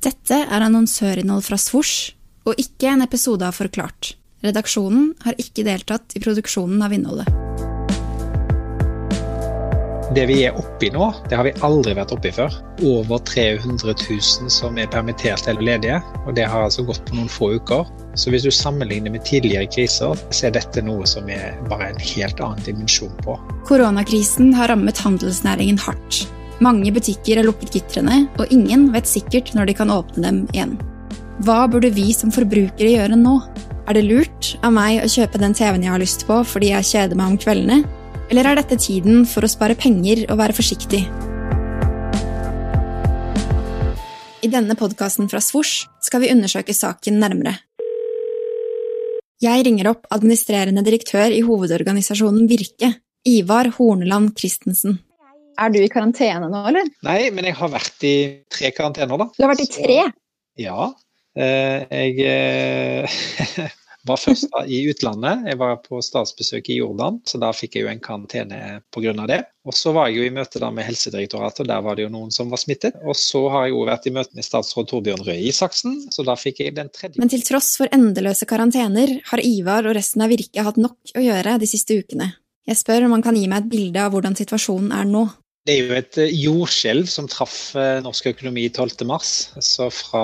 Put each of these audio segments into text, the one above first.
Dette er annonsørinnhold fra Svosj, og ikke en episode av Forklart. Redaksjonen har ikke deltatt i produksjonen av innholdet. Det vi er oppi nå, det har vi aldri vært oppi før. Over 300 000 som er permittert eller ledige, og det har altså gått på noen få uker. Så hvis du sammenligner med tidligere kriser, så er dette noe som er bare en helt annen dimensjon på. Koronakrisen har rammet handelsnæringen hardt. Mange butikker har lukket gitrene, og ingen vet sikkert når de kan åpne dem igjen. Hva burde vi som forbrukere gjøre nå? Er det lurt av meg å kjøpe den TV-en jeg har lyst på fordi jeg kjeder meg om kveldene? Eller er dette tiden for å spare penger og være forsiktig? I denne podkasten fra Svosj skal vi undersøke saken nærmere. Jeg ringer opp administrerende direktør i hovedorganisasjonen Virke, Ivar Horneland Christensen. Er du i karantene nå, eller? Nei, men jeg har vært i tre karantener, da. Du har vært i tre? Ja. Eh, jeg eh, var først i utlandet. Jeg var på statsbesøk i Jordan, så da fikk jeg jo en karantene pga. det. Og så var jeg jo i møte da med Helsedirektoratet, og der var det jo noen som var smittet. Og så har jeg jo vært i møte med statsråd Torbjørn Røe Isaksen, så da fikk jeg den tredje. Men til tross for endeløse karantener har Ivar og resten av Virke hatt nok å gjøre de siste ukene. Jeg spør om han kan gi meg et bilde av hvordan situasjonen er nå. Det er jo et eh, jordskjelv som traff eh, norsk økonomi 12.3. Så fra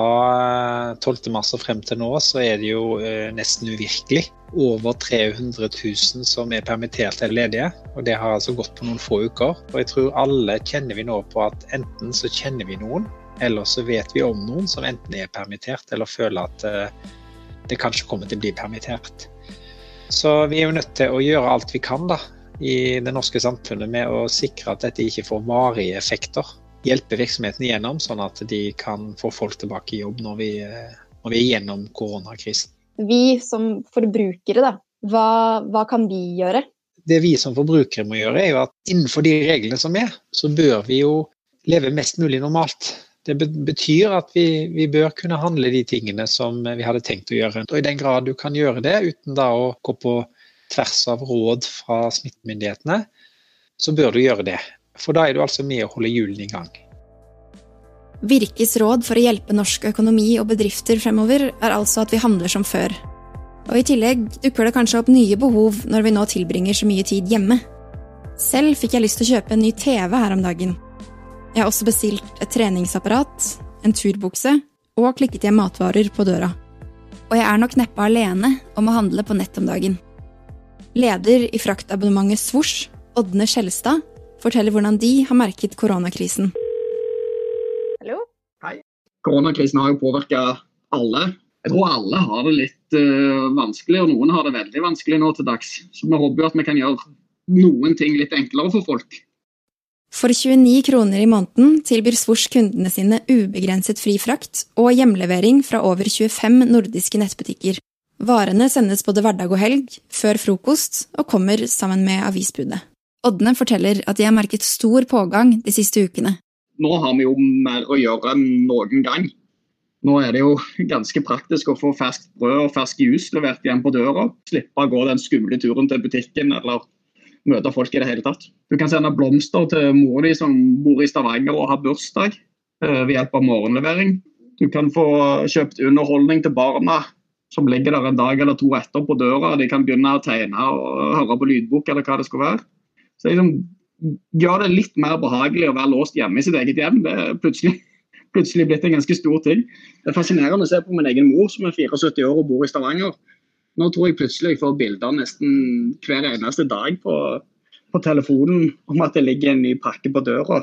12.3 eh, og frem til nå så er det jo nesten uvirkelig. Over 300 000 som er permittert eller ledige. Og det har altså gått på noen få uker. Og jeg tror alle kjenner vi nå på at enten så kjenner vi noen, eller så vet vi om noen som enten er permittert eller føler at det kanskje kommer til å bli permittert. Så vi er jo nødt til å gjøre alt vi kan da, i det norske samfunnet med å sikre at dette ikke får varige effekter. Hjelpe virksomheten igjennom, sånn at de kan få folk tilbake i jobb når vi, når vi er gjennom koronakrisen. Vi som forbrukere, da, hva, hva kan vi gjøre? Det vi som forbrukere må gjøre, er jo at innenfor de reglene som er, så bør vi jo leve mest mulig normalt. Det betyr at vi, vi, bør kunne handle de tingene som vi hadde tenkt å gjøre. Og I den grad du kan gjøre det uten da å gå på tvers av råd fra smittemyndighetene, så bør du gjøre det. For da er du altså med å holde hjulene i gang. Virkes råd for å hjelpe norsk økonomi og bedrifter fremover er altså at vi handler som før. Og i tillegg dukker det kanskje opp nye behov når vi nå tilbringer så mye tid hjemme. Selv fikk jeg lyst til å kjøpe en ny TV her om dagen. Jeg har også bestilt et treningsapparat, en turbukse og klikket hjem matvarer på døra. Og jeg er nok neppe alene om å handle på nett om dagen. Leder i fraktabonnementet Svosj, Ådne Skjelstad, forteller hvordan de har merket koronakrisen. Hallo? Hei. Koronakrisen har jo påvirka alle. Jeg tror alle har det litt uh, vanskelig, og noen har det veldig vanskelig nå til dags. Så vi håper jo at vi kan gjøre noen ting litt enklere for folk. For 29 kroner i måneden tilbyr Svosj kundene sine ubegrenset fri frakt og hjemlevering fra over 25 nordiske nettbutikker. Varene sendes både hverdag og helg, før frokost, og kommer sammen med avisbudet. Ådne forteller at de har merket stor pågang de siste ukene. Nå har vi jo mer å gjøre enn noen gang. Nå er det jo ganske praktisk å få ferskt brød og fersk jus levert hjem på døra. Slippe å gå den skumle turen til butikken eller møte folk i det hele tatt. Du kan sende blomster til mor di som bor i Stavanger og har bursdag eh, ved hjelp av morgenlevering. Du kan få kjøpt underholdning til barna som ligger der en dag eller to etter på døra. og De kan begynne å tegne og høre på lydbok eller hva det skal være. Så liksom, Gjør det litt mer behagelig å være låst hjemme i sitt eget hjem. Det er plutselig, plutselig blitt en ganske stor ting. Det er fascinerende å se på min egen mor som er 74 år og bor i Stavanger. Nå tror jeg plutselig jeg får bilder nesten hver eneste dag på, på telefonen om at det ligger en ny pakke på døra.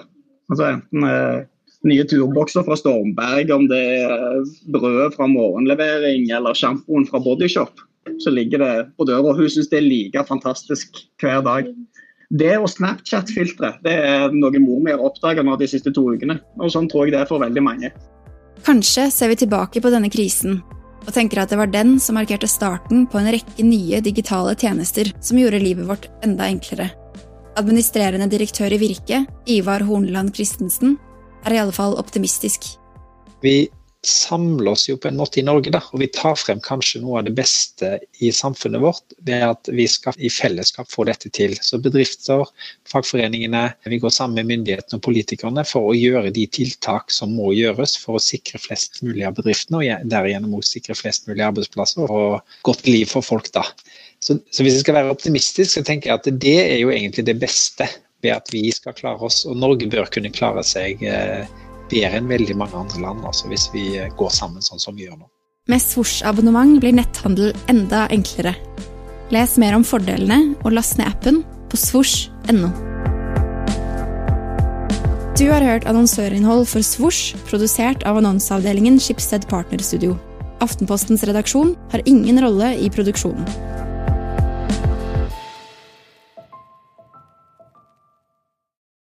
Altså enten eh, nye turbokser fra Stormberg, om det er brød fra morgenlevering eller sjampoen fra Bodyshop, så ligger det på døra. Hun syns det er like fantastisk hver dag. Det og Snapchat-filtre det er noe mor mi har oppdaga de siste to ukene. Og sånn tror jeg det er for veldig mange. Kanskje ser vi tilbake på denne krisen og tenker at det var den som markerte starten på en rekke nye digitale tjenester som gjorde livet vårt enda enklere. Administrerende direktør i Virke, Ivar Horneland Christensen, er i alle fall optimistisk. Vi samler oss jo på en måte i Norge, da, og vi tar frem kanskje noe av det beste i samfunnet vårt ved at vi skal i fellesskap få dette til. Så bedrifter, fagforeningene, vi går sammen med myndighetene og politikerne for å gjøre de tiltak som må gjøres for å sikre flest mulig av bedriftene, og derigjennom også sikre flest mulig arbeidsplasser og godt liv for folk. da. Så, så hvis jeg skal være optimistisk, så tenker jeg at det er jo egentlig det beste ved at vi skal klare oss, og Norge bør kunne klare seg eh, bedre enn veldig mange andre land, altså hvis vi går sammen sånn som vi gjør nå. Med Swoosh-abonnement blir netthandel enda enklere. Les mer om fordelene og last ned appen på swoosh.no. Du har hørt annonsørinnhold for Swoosh, produsert av annonseavdelingen Schibsted Partnerstudio. Aftenpostens redaksjon har ingen rolle i produksjonen.